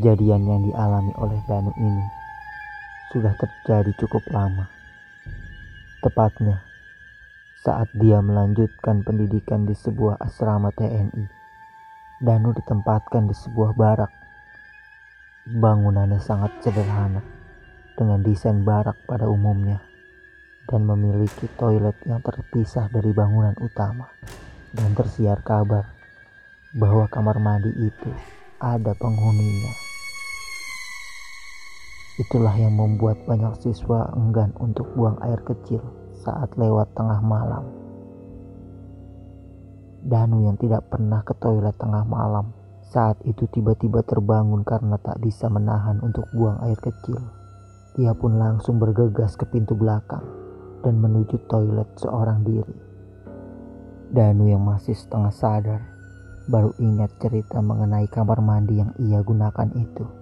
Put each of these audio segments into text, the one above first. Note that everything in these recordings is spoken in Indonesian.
Kejadian yang dialami oleh Danu ini sudah terjadi cukup lama. Tepatnya saat dia melanjutkan pendidikan di sebuah asrama TNI. Danu ditempatkan di sebuah barak. Bangunannya sangat sederhana dengan desain barak pada umumnya dan memiliki toilet yang terpisah dari bangunan utama dan tersiar kabar bahwa kamar mandi itu ada penghuninya. Itulah yang membuat banyak siswa enggan untuk buang air kecil saat lewat tengah malam. Danu yang tidak pernah ke toilet tengah malam saat itu tiba-tiba terbangun karena tak bisa menahan untuk buang air kecil. Dia pun langsung bergegas ke pintu belakang dan menuju toilet seorang diri. Danu yang masih setengah sadar baru ingat cerita mengenai kamar mandi yang ia gunakan itu.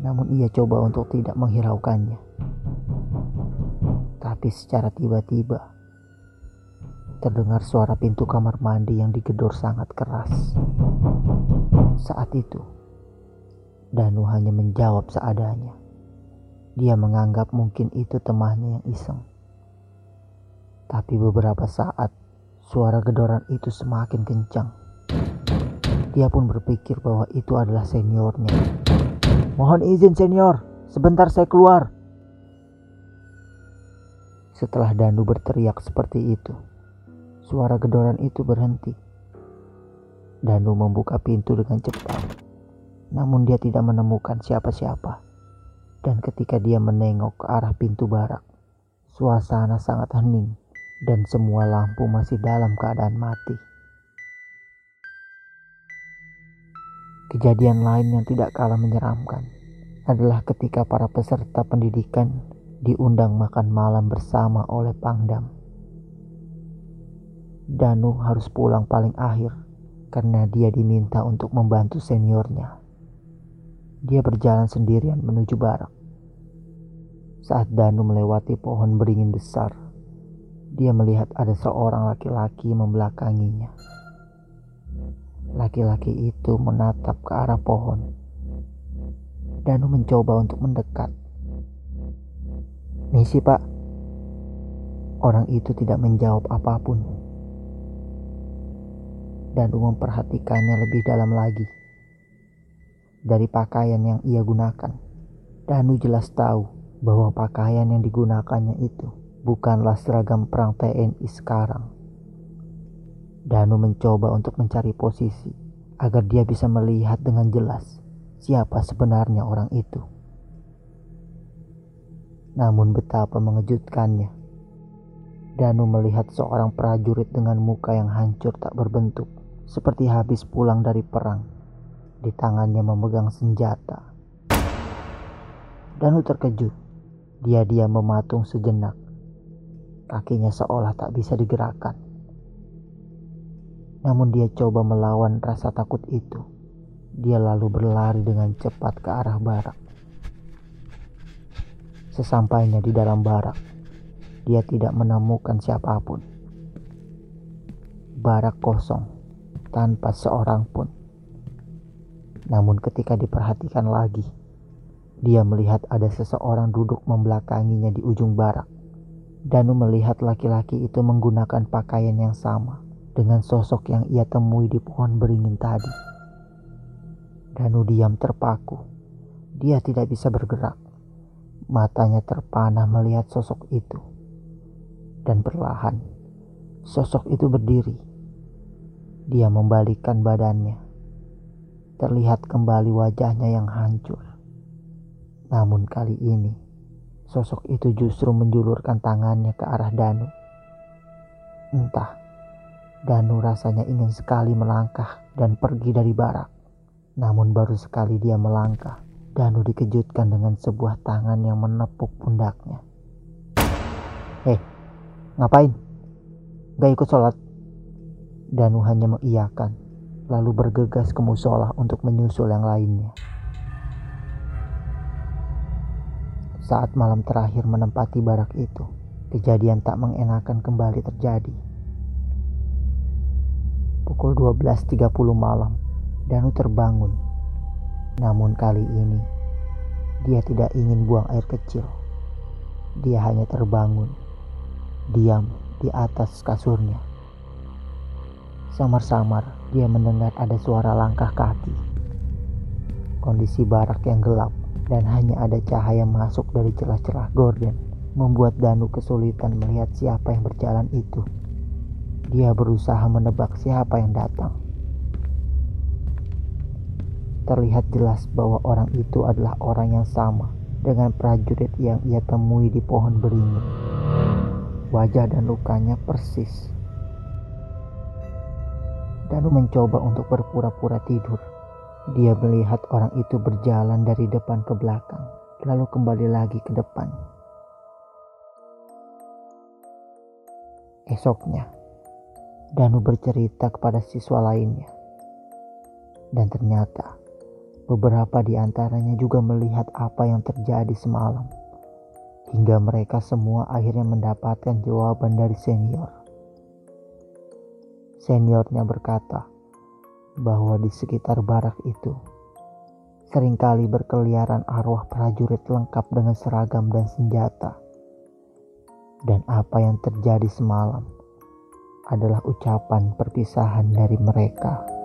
Namun ia coba untuk tidak menghiraukannya. Tapi secara tiba-tiba terdengar suara pintu kamar mandi yang digedor sangat keras. Saat itu, Danu hanya menjawab seadanya. Dia menganggap mungkin itu temannya yang iseng. Tapi beberapa saat, suara gedoran itu semakin kencang dia pun berpikir bahwa itu adalah seniornya. Mohon izin senior, sebentar saya keluar. Setelah Danu berteriak seperti itu, suara gedoran itu berhenti. Danu membuka pintu dengan cepat. Namun dia tidak menemukan siapa-siapa. Dan ketika dia menengok ke arah pintu barak, suasana sangat hening dan semua lampu masih dalam keadaan mati. Kejadian lain yang tidak kalah menyeramkan adalah ketika para peserta pendidikan diundang makan malam bersama oleh Pangdam. Danu harus pulang paling akhir karena dia diminta untuk membantu seniornya. Dia berjalan sendirian menuju barak. Saat Danu melewati pohon beringin besar, dia melihat ada seorang laki-laki membelakanginya. Laki-laki itu menatap ke arah pohon. Danu mencoba untuk mendekat. Misi pak. Orang itu tidak menjawab apa pun. Danu memperhatikannya lebih dalam lagi. Dari pakaian yang ia gunakan, Danu jelas tahu bahwa pakaian yang digunakannya itu bukanlah seragam perang TNI sekarang. Danu mencoba untuk mencari posisi agar dia bisa melihat dengan jelas siapa sebenarnya orang itu. Namun betapa mengejutkannya. Danu melihat seorang prajurit dengan muka yang hancur tak berbentuk, seperti habis pulang dari perang. Di tangannya memegang senjata. Danu terkejut. Dia diam mematung sejenak. Kakinya seolah tak bisa digerakkan. Namun dia coba melawan rasa takut itu. Dia lalu berlari dengan cepat ke arah barak. Sesampainya di dalam barak, dia tidak menemukan siapa pun. Barak kosong, tanpa seorang pun. Namun ketika diperhatikan lagi, dia melihat ada seseorang duduk membelakanginya di ujung barak. Danu melihat laki-laki itu menggunakan pakaian yang sama dengan sosok yang ia temui di pohon beringin tadi. Danu diam terpaku. Dia tidak bisa bergerak. Matanya terpana melihat sosok itu. Dan perlahan, sosok itu berdiri. Dia membalikkan badannya. Terlihat kembali wajahnya yang hancur. Namun kali ini, sosok itu justru menjulurkan tangannya ke arah Danu. Entah Danu rasanya ingin sekali melangkah dan pergi dari barak. Namun baru sekali dia melangkah, Danu dikejutkan dengan sebuah tangan yang menepuk pundaknya. Eh, ngapain? Gak ikut sholat? Danu hanya mengiyakan, lalu bergegas ke musola untuk menyusul yang lainnya. Saat malam terakhir menempati barak itu, kejadian tak mengenakan kembali terjadi. Pukul 12.30 malam, Danu terbangun. Namun kali ini, dia tidak ingin buang air kecil. Dia hanya terbangun, diam di atas kasurnya. Samar-samar dia mendengar ada suara langkah kaki. Kondisi barak yang gelap dan hanya ada cahaya masuk dari celah-celah gorden membuat Danu kesulitan melihat siapa yang berjalan itu. Dia berusaha menebak siapa yang datang. Terlihat jelas bahwa orang itu adalah orang yang sama dengan prajurit yang ia temui di pohon beringin. Wajah dan lukanya persis. Danu mencoba untuk berpura-pura tidur. Dia melihat orang itu berjalan dari depan ke belakang, lalu kembali lagi ke depan. Esoknya, Danu bercerita kepada siswa lainnya. Dan ternyata Beberapa di antaranya juga melihat apa yang terjadi semalam. Hingga mereka semua akhirnya mendapatkan jawaban dari senior. Seniornya berkata bahwa di sekitar barak itu sering kali berkeliaran arwah prajurit lengkap dengan seragam dan senjata. Dan apa yang terjadi semalam adalah ucapan perpisahan dari mereka.